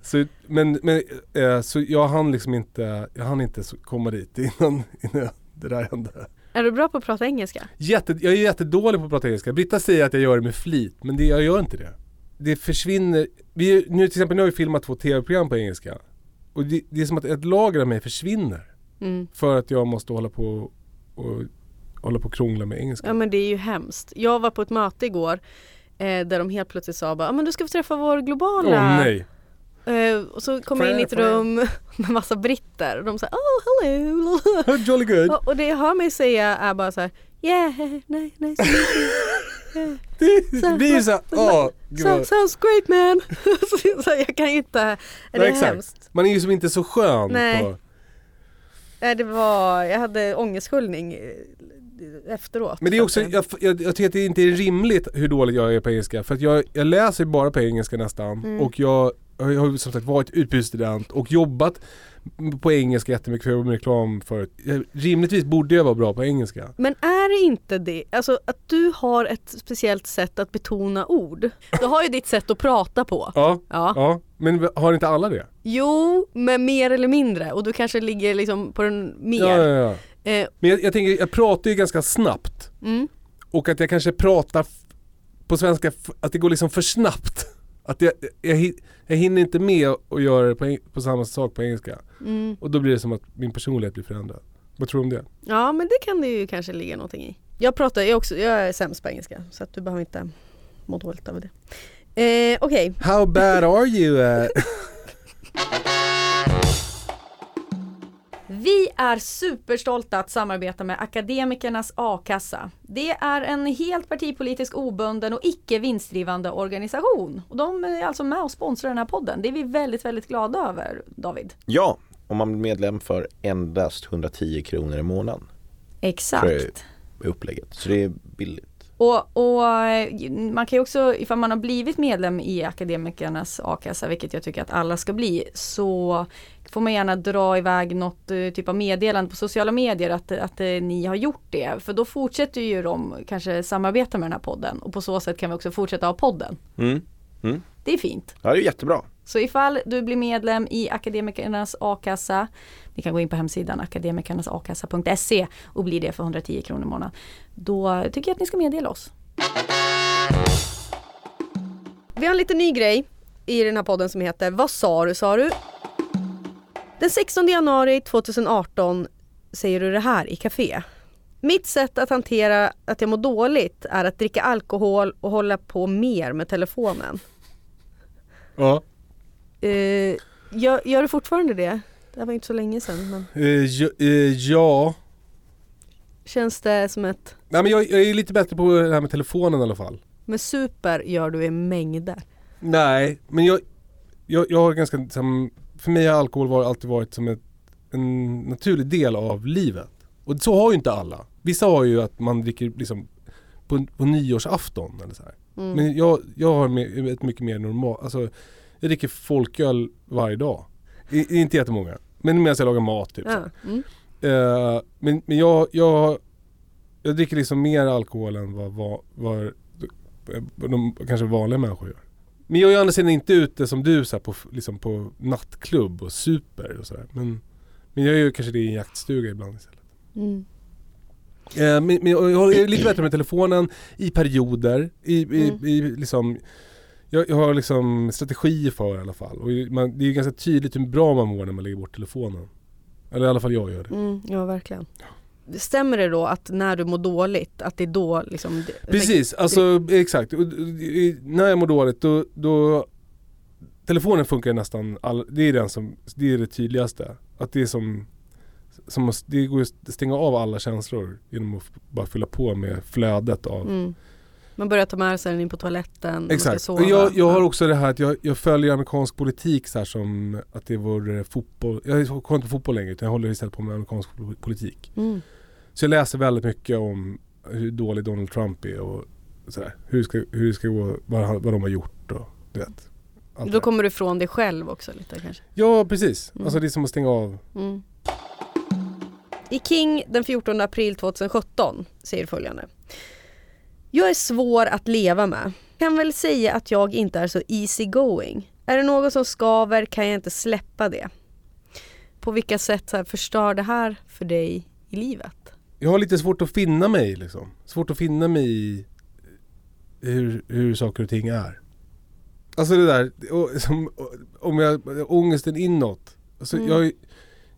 Så, men men eh, så jag hann liksom inte, jag hann inte komma dit [LAUGHS] innan, innan det där hände. Är du bra på att prata engelska? Jätte, jag är jättedålig på att prata engelska. Britta säger att jag gör det med flit, men det, jag gör inte det. Det försvinner. Vi, nu till exempel, nu har vi filmat två tv-program på engelska. Och det, det är som att ett lager av mig försvinner. Mm. För att jag måste hålla på och hålla på och krångla med engelska. Ja men det är ju hemskt. Jag var på ett möte igår eh, där de helt plötsligt sa bara, "Ja, men du ska få träffa vår globala Åh nej! Eh, och så kom jag in i ett rum [LAUGHS] med massa britter och de sa oh hello [LAUGHS] Jolly good! och, och det jag hör mig säga är bara så här yeah, nej, nej, [LAUGHS] Det blir ju såhär, åh! gud so, vad- sounds great man. så, så jag kan ju inte, är det är exakt. hemskt. Man är ju som inte så skön Nej. på... Nej, det var, jag hade ångestsköljning eh, efteråt. Men det är också, jag, jag, jag tycker att det inte är rimligt hur dålig jag är på engelska. För att jag, jag läser bara på engelska nästan. Mm. Och jag, jag har som sagt varit utbytesstudent och jobbat på engelska jättemycket för jag jobbade med reklam förut. Rimligtvis borde jag vara bra på engelska. Men är det inte det, alltså att du har ett speciellt sätt att betona ord. Du har ju ditt sätt att prata på. Ja, Ja. ja. Men har inte alla det? Jo, men mer eller mindre och du kanske ligger liksom på den mer. Ja, ja. Eh, Men jag, jag tänker, jag pratar ju ganska snabbt. mm. Och att jag kanske pratar på svenska, att det går liksom för snabbt. Att jag, jag, jag hinner inte med att göra det på, på samma sak på engelska. Mm. Och då blir det som att min personlighet blir förändrad. Vad tror du om det? Ja men det kan det ju kanske ligga någonting i. Jag pratar, jag, också, jag är sämst på engelska så att du behöver inte må dåligt över det. Eh, Okej, How bad are you? [LAUGHS] Vi är superstolta att samarbeta med Akademikernas A-kassa. Det är en helt partipolitisk obunden och icke vinstdrivande organisation. Och de är alltså med och sponsrar den här podden. Det är vi väldigt, väldigt glada över, David. Ja, om man blir medlem för endast 110 kronor i månaden. Tror jag Exakt. är upplägget. Så det är billigt. Och, och man kan ju också, ifall man har blivit medlem i Akademikernas a-kassa, vilket jag tycker att alla ska bli, så får man gärna dra iväg något eh, typ av meddelande på sociala medier att, att eh, ni har gjort det. För då fortsätter ju de kanske samarbeta med den här podden och på så sätt kan vi också fortsätta ha podden. Mm. Mm. Det är fint. Ja, det är jättebra. Så ifall du blir medlem i Akademikernas a-kassa, ni kan gå in på hemsidan akademikernasakassa.se och bli det för 110 kronor i månaden. Då tycker jag att ni ska meddela oss. Vi har en liten ny grej i den här podden som heter Vad sa du sa du? Den 16 januari 2018 säger du det här i café. Mitt sätt att hantera att jag mår dåligt är att dricka alkohol och hålla på mer med telefonen. Ja. Eh, gör, gör du fortfarande det? Det var inte så länge sedan men Eh, ja, eh, ja. känns det som ett Nej, men jag, jag är lite bättre på det här med telefonen i alla fall. med super gör du i mängder. Nej, men jag, jag, jag har ganska, för mig har alkohol varit, alltid varit som ett, en naturlig del av livet. Och så har ju inte alla. Vissa har ju att man dricker liksom på, på nyårsafton eller så. Mm. Men jag, jag har ett mycket mer normalt, alltså jag dricker folköl varje dag. I, inte jättemånga, men medan jag lagar mat typ. ja. mm. Eh, men men jag, jag, jag dricker liksom mer alkohol än vad, vad, vad de kanske vanliga människor gör. Men jag är å andra sidan inte ute som du så här, på, liksom på nattklubb och super och sådär. Men, men jag gör ju kanske det i en jaktstuga ibland istället. Mm. Eh, men, men jag jag är lite bättre med telefonen i perioder. I, i, Mm. i liksom, jag, jag har liksom strategier för det i alla fall. Och man, det är ganska tydligt hur bra man mår när man lägger bort telefonen. Eller i alla fall jag gör det. Mm, ja verkligen. Stämmer det då att när du mår dåligt att det är då liksom Precis, alltså exakt. När jag mår dåligt då, då Telefonen funkar nästan, all, det är den som, det är det tydligaste. Att det är som, som det går att stänga av alla känslor genom att bara fylla på med flödet av Mm. Man börjar ta med sig den in på toaletten Exakt. Och jag, jag har också det här att jag, jag följer amerikansk politik så här som att det vore fotboll. Jag kollar inte på fotboll längre utan jag håller istället på med amerikansk po- politik. Mm. Så jag läser väldigt mycket om hur dålig Donald Trump är och sådär. Hur, ska, hur det ska gå, vad, vad de har gjort och du vet. Allt Då kommer du ifrån dig själv också lite kanske. Ja precis, Mm. alltså det är som att stänga av. Mm. I King den 14 april 2017 säger följande. Jag är svår att leva med. Kan väl säga att jag inte är så easy going. Är det något som skaver kan jag inte släppa det. På vilka sätt så här, förstör det här för dig i livet? jag har lite svårt att finna mig liksom. Svårt att finna mig i hur, hur saker och ting är. Alltså det där, och, [LAUGHS] som, om jag, ångesten inåt. Alltså Mm. jag,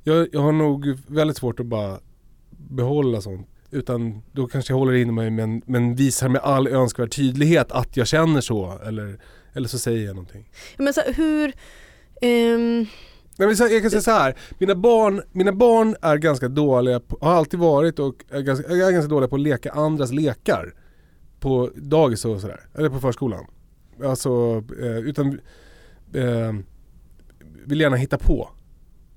jag, jag har nog väldigt svårt att bara behålla sånt. Utan då kanske jag håller in mig men, men visar med all önskvärd tydlighet att jag känner så. Eller, eller så säger jag någonting. Men så hur... ehm, Nej, men så, jag kan säga så här. Mina barn, mina barn är ganska dåliga, på, har alltid varit och är ganska, är ganska dåliga på att leka andras lekar. På dagis och sådär, eller på förskolan. Alltså, eh, utan eh, vill gärna hitta på.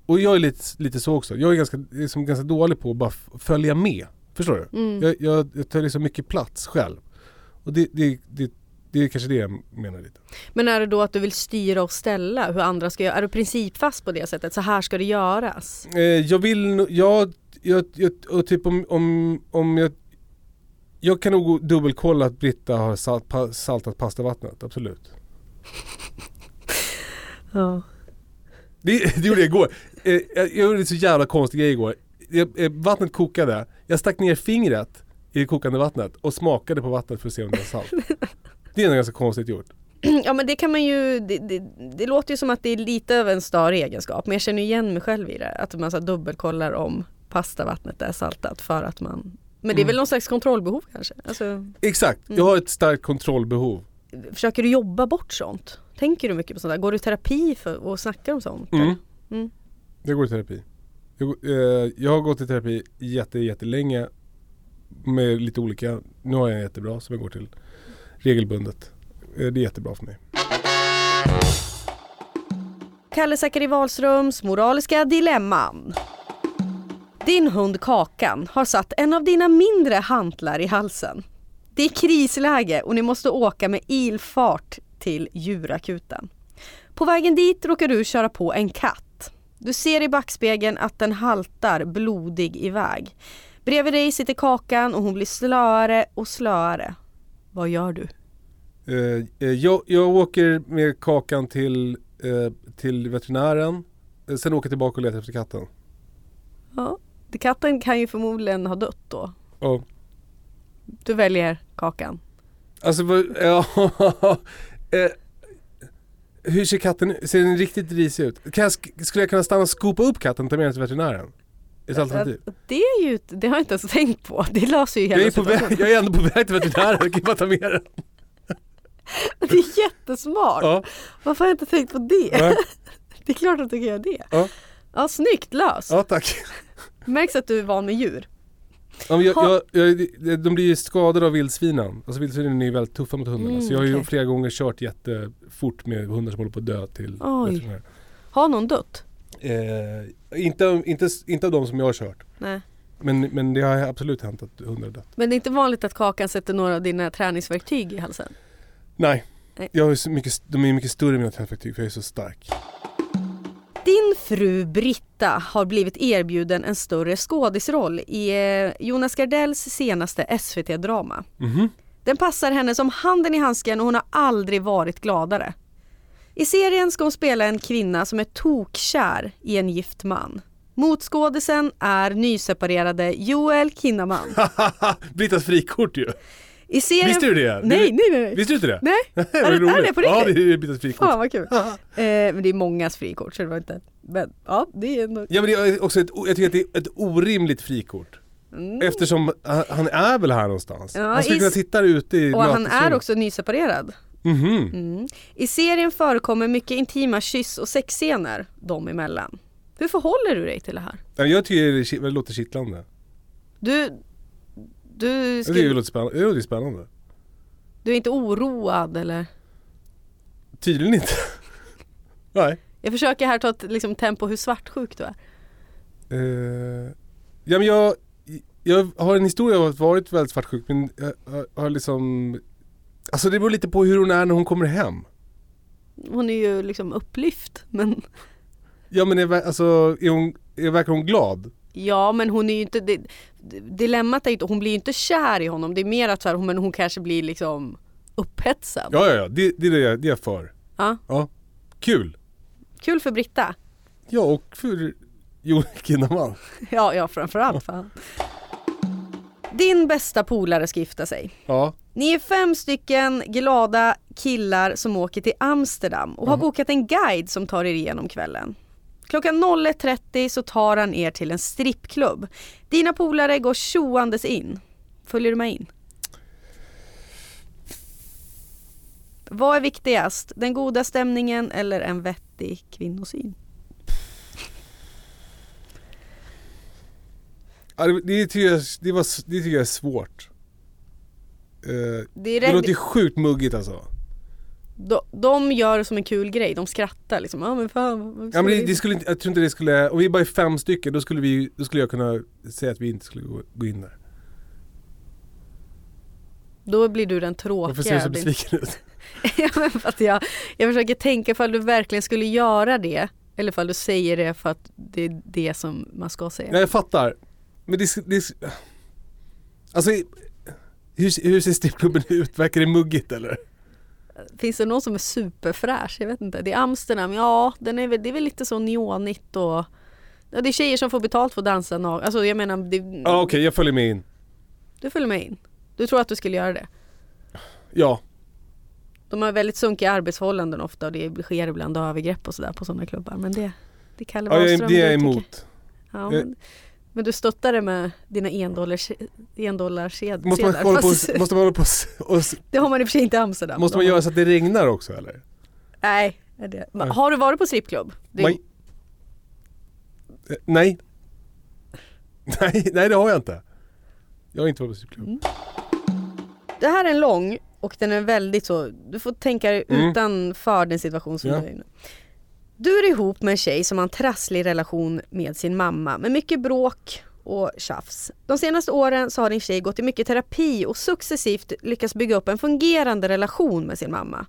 Och jag är lite, lite så också. Jag är ganska, liksom ganska dålig på att bara följa med. Förstår du? mm. Jag, jag, jag tar liksom mycket plats själv. Och det, det, det, det är kanske det jag menar lite. Men är det då att du vill styra och ställa hur andra ska göra? Är du principfast på det sättet? Så här ska det göras? Eh, jag vill jag, jag, jag, och typ om, om, om jag Jag kan nog dubbelkolla att Britta har salt, pa, saltat pastavattnet, absolut. [LAUGHS] Ja. Det, det gjorde jag igår. Eh, jag, jag gjorde en så jävla konstig grej igår. Jag, eh, vattnet kokade, jag stack ner fingret i det kokande vattnet och smakade på vattnet för att se om det var salt. Det är nog ganska konstigt gjort. [CLEARS THROAT] ja men det kan man ju, det, det, det låter ju som att det är lite av en star egenskap men jag känner igen mig själv i det. Att man så dubbelkollar om pastavattnet är saltat för att man men det är väl någon slags kontrollbehov kanske? Alltså, Exakt, jag Mm. har ett starkt kontrollbehov. försöker du jobba bort sånt? Tänker du mycket på sånt där? Går du i terapi för, och snackar om sånt? Mm. Mm. Jag går i terapi. Jag, eh, jag har gått i terapi jätte, jättelänge med lite olika. Nu har jag en jättebra som jag går till regelbundet. Eh, det är jättebra för mig. Kalle Zackari Wahlströms moraliska dilemman. Din hund Kakan har satt en av dina mindre hantlar i halsen. Det är krisläge och ni måste åka med ilfart till djurakuten. På vägen dit råkar du köra på en katt. Du ser i backspegeln att den haltar blodig iväg. Bredvid dig sitter Kakan och hon blir slöare och slöare. Vad gör du? Eh, eh, jag, jag åker med Kakan till, eh, till veterinären. Sen åker jag tillbaka och letar efter katten. Ja, katten kan ju förmodligen ha dött då. Ja. Du väljer Kakan. Alltså [LAUGHS] ja, Hur ser katten ut? Ser den riktigt risig ut? Jag, sk- skulle jag kunna stanna och skopa upp katten och ta med den till veterinären? Ett alternativ? Det är ju, det har jag inte ens tänkt på. Det löser ju hela Jag är, på väg, jag är ändå på väg till veterinären, jag kan bara ta med den. [LAUGHS] Det är jättesmart. Ja, Varför har jag inte tänkt på det? nej, [LAUGHS] Det är klart att du kan göra det. Ja. Ja, snyggt löst. ja tack. Märks att du är van med djur. Ja, men jag, jag, jag, de blir ju skadade av vildsvinen. Alltså vildsvinen är ju väldigt tuffa mot hundarna. Mm, så jag har ju okej. flera gånger kört jättefort med hundar som håller på att dö till Oj. veterinären. Har någon dött? Eh, inte, inte, inte av de som jag har kört. Nej. Men, men det har absolut hänt att hundar har dött. Men det är inte vanligt att Kakan sätter några av dina träningsverktyg i halsen? Nej. Nej. Jag så mycket, de är mycket större än mina träningsverktyg för jag är så stark. Din fru Britta har blivit erbjuden en större skådisroll i eh, Jonas Gardells senaste SVT-drama. Mhm. Den passar henne som handen i handsken och hon har aldrig varit gladare. I serien ska hon spela en kvinna som är tokkär i en gift man. Motskådisen är nyseparerade Joel Kinnaman. [LAUGHS] Brittas frikort ju. I serien... Visste du det? Nej, nej, nej. Visste du inte det? Nej, [LAUGHS] är, det- är det på Ja, riktigt? det är Brittas frikort. Fan vad kul. eh, men det är mångas frikort så det var inte... Men ja, det är ändå... Ja men det är också ett, jag tycker att det är ett orimligt frikort. Mm. Eftersom han är väl här någonstans. Ja, han skulle i- kunna sitta där ute i Och han är också nyseparerad. Mhm. Mm. I serien förekommer mycket intima kyss och sexscener dem emellan. Hur förhåller du dig till det här? Ja, Jag tycker det låter kittlande. Du, du, tycker det låter spännande. Det låter spännande. du är inte oroad eller? Tydligen inte. [LAUGHS] Nej. Jag försöker här ta ett liksom, tempo hur svartsjuk du är. Eh, ja men jag, jag har en historia av att varit väldigt svartsjuk men jag har- liksom Alltså det beror lite på hur hon är när hon kommer hem. Hon är ju liksom upplyft men Ja men är, alltså, är hon, är, verkar hon glad? Ja men hon är ju inte, det, dilemmat är ju inte, hon blir ju inte kär i honom. Det är mer att så här, hon, men hon kanske blir liksom upphetsad. Ja ja ja, det, det är det jag, det är jag för. Ja. Ja. Kul! Kul för Britta. Ja och för Joel Kinnaman. [LAUGHS] Ja, ja framförallt. Fan. Din bästa polare ska gifta sig. Ja. Ni är fem stycken glada killar som åker till Amsterdam och har bokat en guide som tar er igenom kvällen. Klockan 01.30 så tar han er till en strippklubb. Dina polare går tjoandes in. Följer du med in? Vad är viktigast? Den goda stämningen eller en vettig kvinnosyn? Det, tycker jag, det, var, det tycker jag är svårt. Eh, Det är det låter ju sjukt muggigt alltså. De, de gör som en kul grej, de skrattar liksom. Ja men fan. Ja, men det, skulle inte, jag tror inte det skulle, om vi bara är fem stycken då skulle, vi, då skulle jag kunna säga att vi inte skulle gå, gå in där. Då blir du den tråkiga. Varför ser du så besviken ut? [LAUGHS] Ja, men för att jag, jag försöker tänka ifall du verkligen skulle göra det. Eller ifall du säger det för att det är det som man ska säga. Nej jag fattar. Men det, det Alltså hur, hur ser strippklubben ut? Verkar det muggigt eller? Finns det någon som är superfräsch? Jag vet inte. Det är Amsterdam, ja den är väl, det är väl lite så neonigt och ja, Det är tjejer som får betalt för att dansa naken. Alltså jag menar, det, Ja okej, jag följer med in. du följer med in. Du tror att du skulle göra det? Ja. De har väldigt sunkiga arbetsförhållanden ofta och det sker ibland övergrepp och sådär på sådana klubbar. Men det, det ja jag, Wahlström, det är jag emot. Ja, men, men du stöttar det med dina endollars, endollarsedlar? [LAUGHS] Måste man hålla på, måste man hålla på och, s- Det har man i och för sig inte i Amsterdam. Måste man göra så att det regnar också eller? Nej. är Det. Har du varit på strippklubb? Nej. Eh, Nej. [LAUGHS] Nej, nej det har jag inte. Jag har inte varit på strippklubb. Mm. Det här är en lång och den är väldigt så, du får tänka dig Mm. utanför den situation som Ja. du är i nu. Du är ihop med en tjej som har en trasslig relation med sin mamma med mycket bråk och tjafs. De senaste åren så har din tjej gått i mycket terapi och successivt lyckats bygga upp en fungerande relation med sin mamma.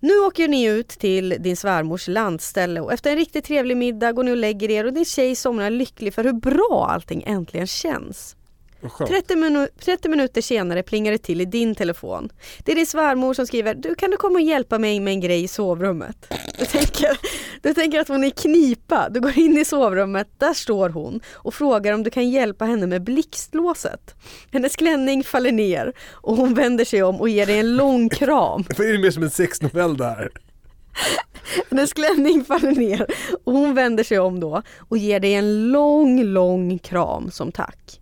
Nu åker ni ut till din svärmors landställe och efter en riktigt trevlig middag går ni och lägger er och din tjej somnar lycklig för hur bra allting äntligen känns. Vad skönt. 30, minu 30 minuter senare plingar det till i din telefon. Det är din svärmor som skriver du kan du komma och hjälpa mig med en grej i sovrummet? Du tänker, du tänker att hon är knipa. Du går in i sovrummet, där står hon och frågar om du kan hjälpa henne med blixtlåset. Hennes klänning faller ner och hon vänder sig om och ger dig en lång kram. [LAUGHS] För är det mer som en sexnovell det här? Hennes klänning faller ner och hon vänder sig om då och ger dig en lång, lång kram som tack.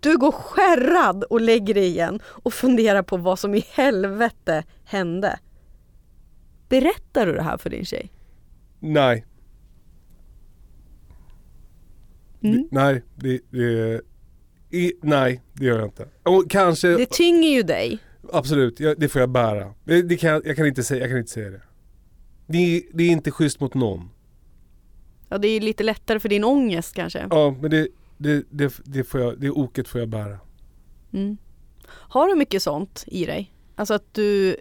Du går skärrad och lägger dig igen och funderar på vad som i helvete hände. Berättar du det här för din tjej? Nej. Mm. Det, nej, det, det, i, nej, det gör jag inte. Och kanske, Det tynger ju dig. absolut, jag, det får jag bära. Det, kan, jag, kan inte säga, jag kan inte säga det. Det, är- det är inte schysst mot någon. Ja, det är ju lite lättare för din ångest kanske. Ja, men det, det, det, det, får jag, det oket får jag bära. Mm. Har du mycket sånt i dig? Alltså att du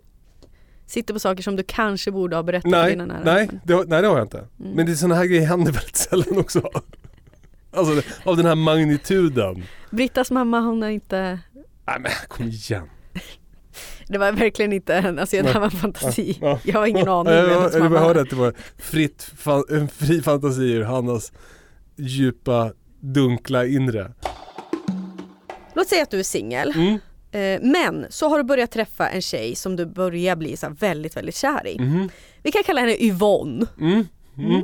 sitter på saker som du kanske borde ha berättat för Nej, dina nära nej, det, har- nej det har jag inte. Mm. Men det är sådana här grejer händer väldigt sällan också. [LAUGHS] Alltså av den här magnituden. Brittas mamma hon har inte Nej men kom igen. Det var verkligen inte en, alltså det här var en fantasi. Ja. Jag har ingen aning Jag, om jag, jag, mamma. hörde att det var fritt, fan, en fri fantasi ur Hannas djupa, dunkla inre. Låt säga att du är singel. Mm. Eh, Men så har du börjat träffa en tjej som du börjar bli så väldigt, väldigt kär i. Mhm. Vi kan kalla henne Yvonne. Mm. Mm.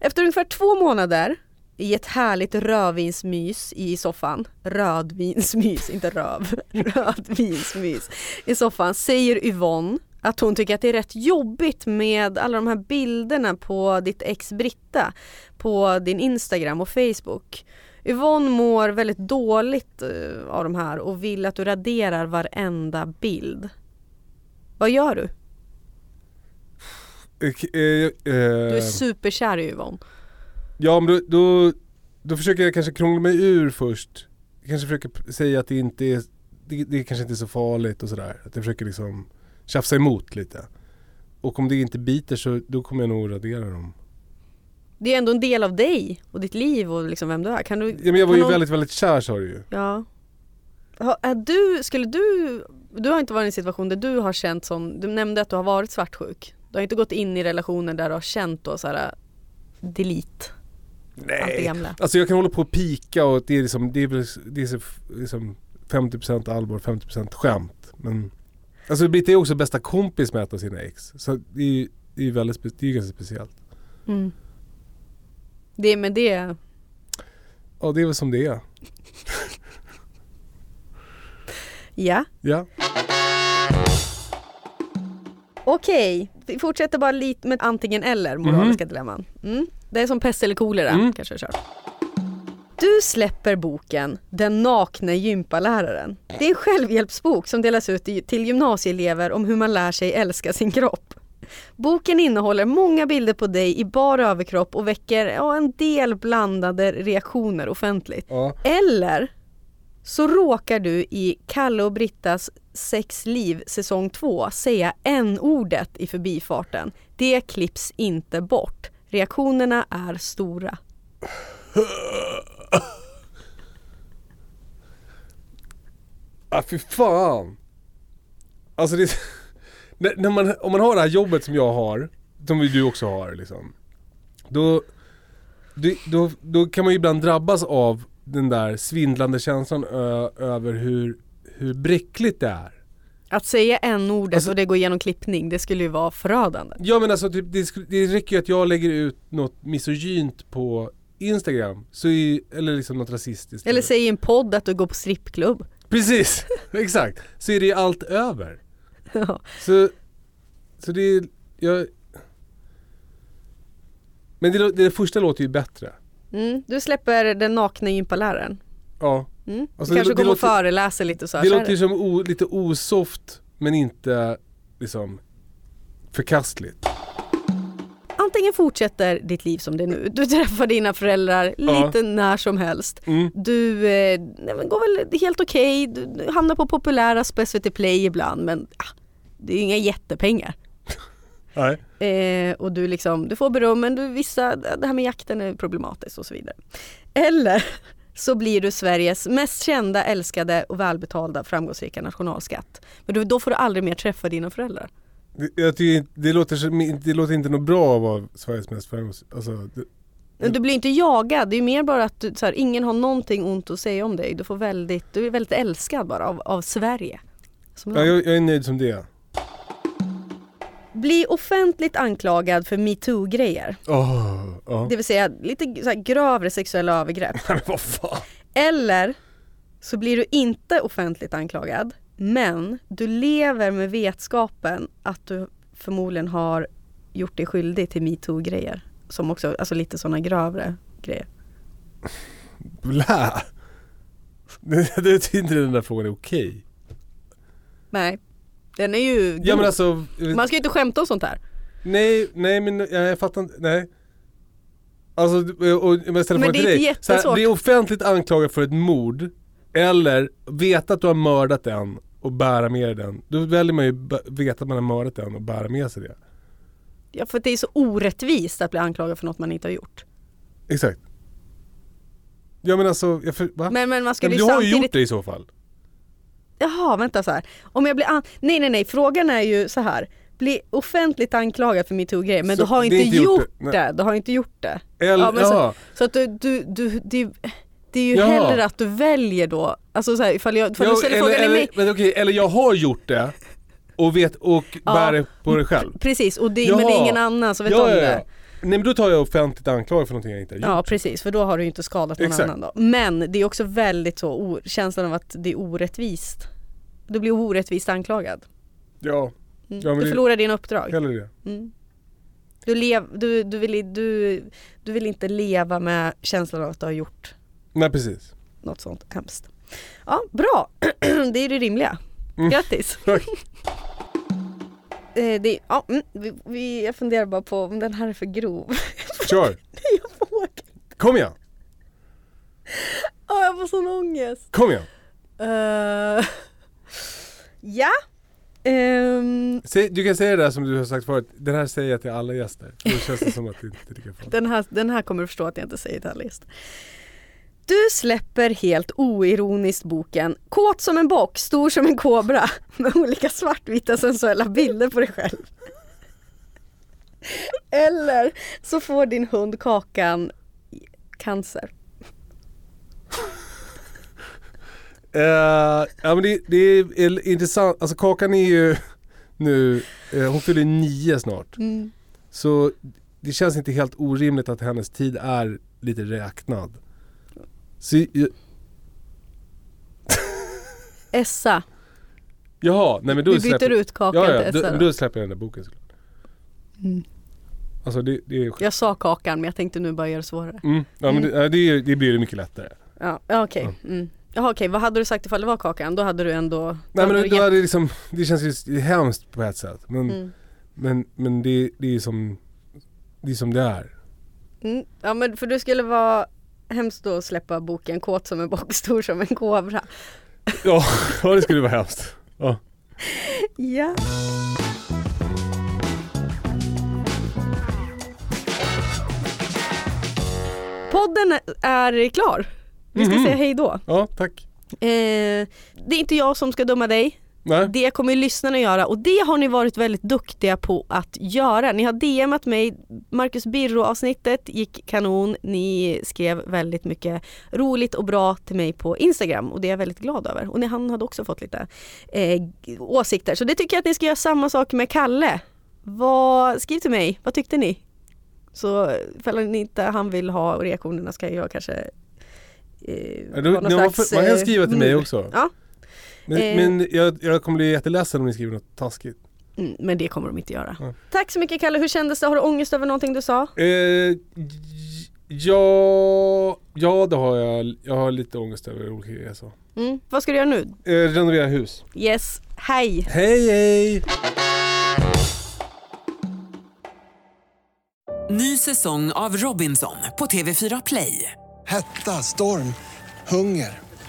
Efter ungefär två månader i ett härligt rödvinsmys i soffan, rödvinsmys, inte röv, [LAUGHS] rödvinsmys i soffan säger Yvonne att hon tycker att det är rätt jobbigt med alla de här bilderna på ditt ex Britta på din Instagram och Facebook. Yvonne mår väldigt dåligt eh, av de här och vill att du raderar varenda bild. Vad gör du? Eh, eh, Du är superkär i Yvonne. Ja men då, då, då försöker jag kanske krångla mig ur först. Jag kanske försöker säga att det inte är, det, det kanske inte är så farligt och sådär. Att jag försöker liksom tjafsa emot lite. Och om det inte biter så då kommer jag nog radera dem. Det är ändå en del av dig och ditt liv och liksom vem du är. Kan du, Ja, men jag var ju någon- väldigt, väldigt kär sa du ju. Ja. Ha- Är du, skulle du, du har inte varit i en situation där du har känt som, du nämnde att du har varit svartsjuk. Du har inte gått in i relationer där du har känt då så här delete. Allt det Nej, alltså jag kan hålla på och pika och det är liksom, det är, det är liksom 50% allvar, 50% skämt. Men alltså Britta är också bästa kompis med ett av sina ex. Så det är ju det är väldigt, det är ganska speciellt. Mm. Det med det, Ja det är väl som det är. ja. Ja. Okej, vi fortsätter bara lite med antingen eller moraliska dilemman. Mm. Det är som pest eller kolera Mm. kanske jag kör. Du släpper boken Den nakne gympaläraren. Det är en självhjälpsbok som delas ut till gymnasieelever om hur man lär sig älska sin kropp. Boken innehåller många bilder på dig i bar överkropp och väcker ja, en del blandade reaktioner offentligt. ja. Eller så råkar du i Kalle och Brittas sexliv säsong 2 säga n-ordet i förbifarten. Det klipps inte bort. Reaktionerna är stora. [LAUGHS] [LAUGHS] Ah, fy fan. Alltså det, [LAUGHS] när, när man, om man har det här jobbet som jag har, som du också har liksom. Då, då, då, då kan man ju ibland drabbas av den där svindlande känslan ö, över hur, hur bräckligt det är. Att säga n-ordet Alltså- och det går igenom klippning, det skulle ju vara förödande. Ja men alltså typ, det, det räcker ju att jag lägger ut något misogynt på Instagram, så är, eller liksom något rasistiskt. Eller säg i en podd att du går på strippklubb. Precis, [LAUGHS] exakt. Så är det allt över. Ja. Så, så det är, jag... Men det, det första låter ju bättre. Mm, du släpper den nakna gympaläraren. Ja. Mm. Alltså, du kanske det- det kommer låter- föreläser lite och så här. Det låter ju som o, lite osoft men inte liksom förkastligt. Antingen fortsätter ditt liv som det är nu. Du träffar dina föräldrar Ja. lite när som helst. Mm. Du eh, går väl helt okej. Du, du hamnar på populära på SVT Play ibland men ah, det är ju inga jättepengar. [LAUGHS] Nej. Eh, och du, liksom, du får beröm men du, vissa, det här med jakten är problematiskt och så vidare. Eller [LAUGHS] så blir du Sveriges mest kända, älskade och välbetalda framgångsrika nationalskatt. Men du, då får du aldrig mer träffa dina föräldrar. Det, jag tycker, det, låter, det låter inte något bra att vara Sveriges mest framgångsrika. Alltså, det, Men du blir inte jagad, det är mer bara att du, så här, ingen har någonting ont att säga om dig. Du, får väldigt, du är väldigt älskad bara av, av Sverige. Ja, jag, jag är nöjd som det. Bli offentligt anklagad för metoo-grejer. Åh, ja. Det vill säga lite så grövre sexuella övergrepp. [LAUGHS] Eller så blir du inte offentligt anklagad men du lever med vetskapen att du förmodligen har gjort dig skyldig till metoo-grejer. Som också, alltså lite sådana grövre grejer. Blä. Det, det tycker inte den där frågan är okej. Nej, den är ju Ja men alltså, Man ska ju inte skämta om sånt här. nej, nej men jag, jag fattar inte, nej. Alltså, och, och, Men frågan det är dig. här, jättesvårt. bli offentligt anklagad för ett mord, eller veta att du har mördat en och bära med den. Då väljer man ju veta att man har mördat en och bära med sig det. Ja, för det är så orättvist att bli anklagad för något man inte har gjort. Exakt. Ja men alltså, jag för, va? Men, men man men skulle du ju har ju samtidigt... gjort det i så fall. Jaha, vänta så här. Om jag blir an... Nej, nej, nej. Frågan är ju så här. Bli offentligt anklagad för metoo-grejer men Så du har inte, inte gjort, gjort det. det. Du har inte gjort det. Eller, Ja, men så-. Så att du, du, du det, det är ju Jaha. hellre att du väljer då, alltså så här, ifall, jag, ifall Ja, du ställer eller, frågan eller, men okej, eller jag har gjort det och vet och Ja. bär det på det själv. Precis, och det, men det är ingen annan som vet ja, om ja, det. ja. Nej men då tar jag offentligt anklagad för någonting jag inte har gjort. Ja precis, för då har du ju inte skadat någon Exakt. annan då. Men det är också väldigt så, känslan av att det är orättvist. Du blir orättvist anklagad. Ja, Mm. Ja, du det- förlorar dina uppdrag. hellre det. Mm. Du, lev, du, du, vill, du, du vill inte leva med känslan av att du har gjort Nej precis. något sånt hemskt. Ja, bra. [CLEARS THROAT] det är det rimliga. Mm. Grattis. [LAUGHS] [LAUGHS] Eh, det, ja, mm, vi, vi, jag funderar bara på om den här är för grov. [LAUGHS] Kör, jag vågar. kom igen, Ja, jag får sån ångest. kom igen. Eh, ja. Ehm, Säg, du kan säga det där som du har sagt förut, den här säger jag till alla gäster. Då känns det som att det inte är lika farligt. den, här, den här kommer du förstå att jag inte säger till alla gäster. Du släpper helt oironiskt boken Kåt som en bock, stor som en kobra [LAUGHS] med olika svartvita sensuella bilder på dig själv. [LAUGHS] Eller så får din hund Kakan cancer? [LAUGHS] Eh, ja men det, det är intressant, alltså Kakan är ju nu, eh, hon fyller nio snart. Mm. Så det känns inte helt orimligt att hennes tid är lite räknad. Så, jag- Essa. jaha, nej men då Vi byter släpper, ut Kakan ja, till ja, Essa då, då. då släpper jag den där boken såklart. Mm. Alltså det, det är Jag sa Kakan men jag tänkte nu bara göra det svårare. mm, ja, men det, ja, det, det blir det mycket lättare. Ja, ja, okej. Mm. Jaha okej, vad hade du sagt ifall det var Kakan? Då hade du ändå... Nej hade men då är det liksom, det känns ju hemskt på ett sätt. Men, Mm. men, men det, det är som, det är som det är. Mm. Ja men för du skulle vara hemskt att släppa boken Kåt som en bock, stor som en kobra. [LAUGHS] Ja, det skulle vara hemskt. Ja. Ja. Podden är klar. Vi ska Mhm. säga hej då. ja, tack. Eh, det är inte jag som ska döma dig. Nej. Det kommer lyssnarna göra och det har ni varit väldigt duktiga på att göra. Ni har DMat mig, Marcus Birro avsnittet gick kanon. Ni skrev väldigt mycket roligt och bra till mig på Instagram och det är jag väldigt glad över. Och ni, han hade också fått lite eh, åsikter så det tycker jag att ni ska göra samma sak med Kalle. Vad, skriv till mig, vad tyckte ni? Så ifall ni inte han vill ha reaktionerna ska jag kanske eh, ha någon man, slags, man kan eh, skriva till mig mur. också. Ja. Men, Eh. men jag, jag kommer bli jätteledsen om ni skriver något taskigt. Mm, men det kommer de inte göra. Ja. Tack så mycket Kalle, hur kändes det? Har du ångest över någonting du sa? Eh, ja, ja det har jag. Jag har lite ångest över olika grejer så. Mm. Vad ska du göra nu? Eh, renovera hus. Yes, hej! Hej hej! Ny säsong av Robinson på TV4 Play. Hetta, storm, hunger.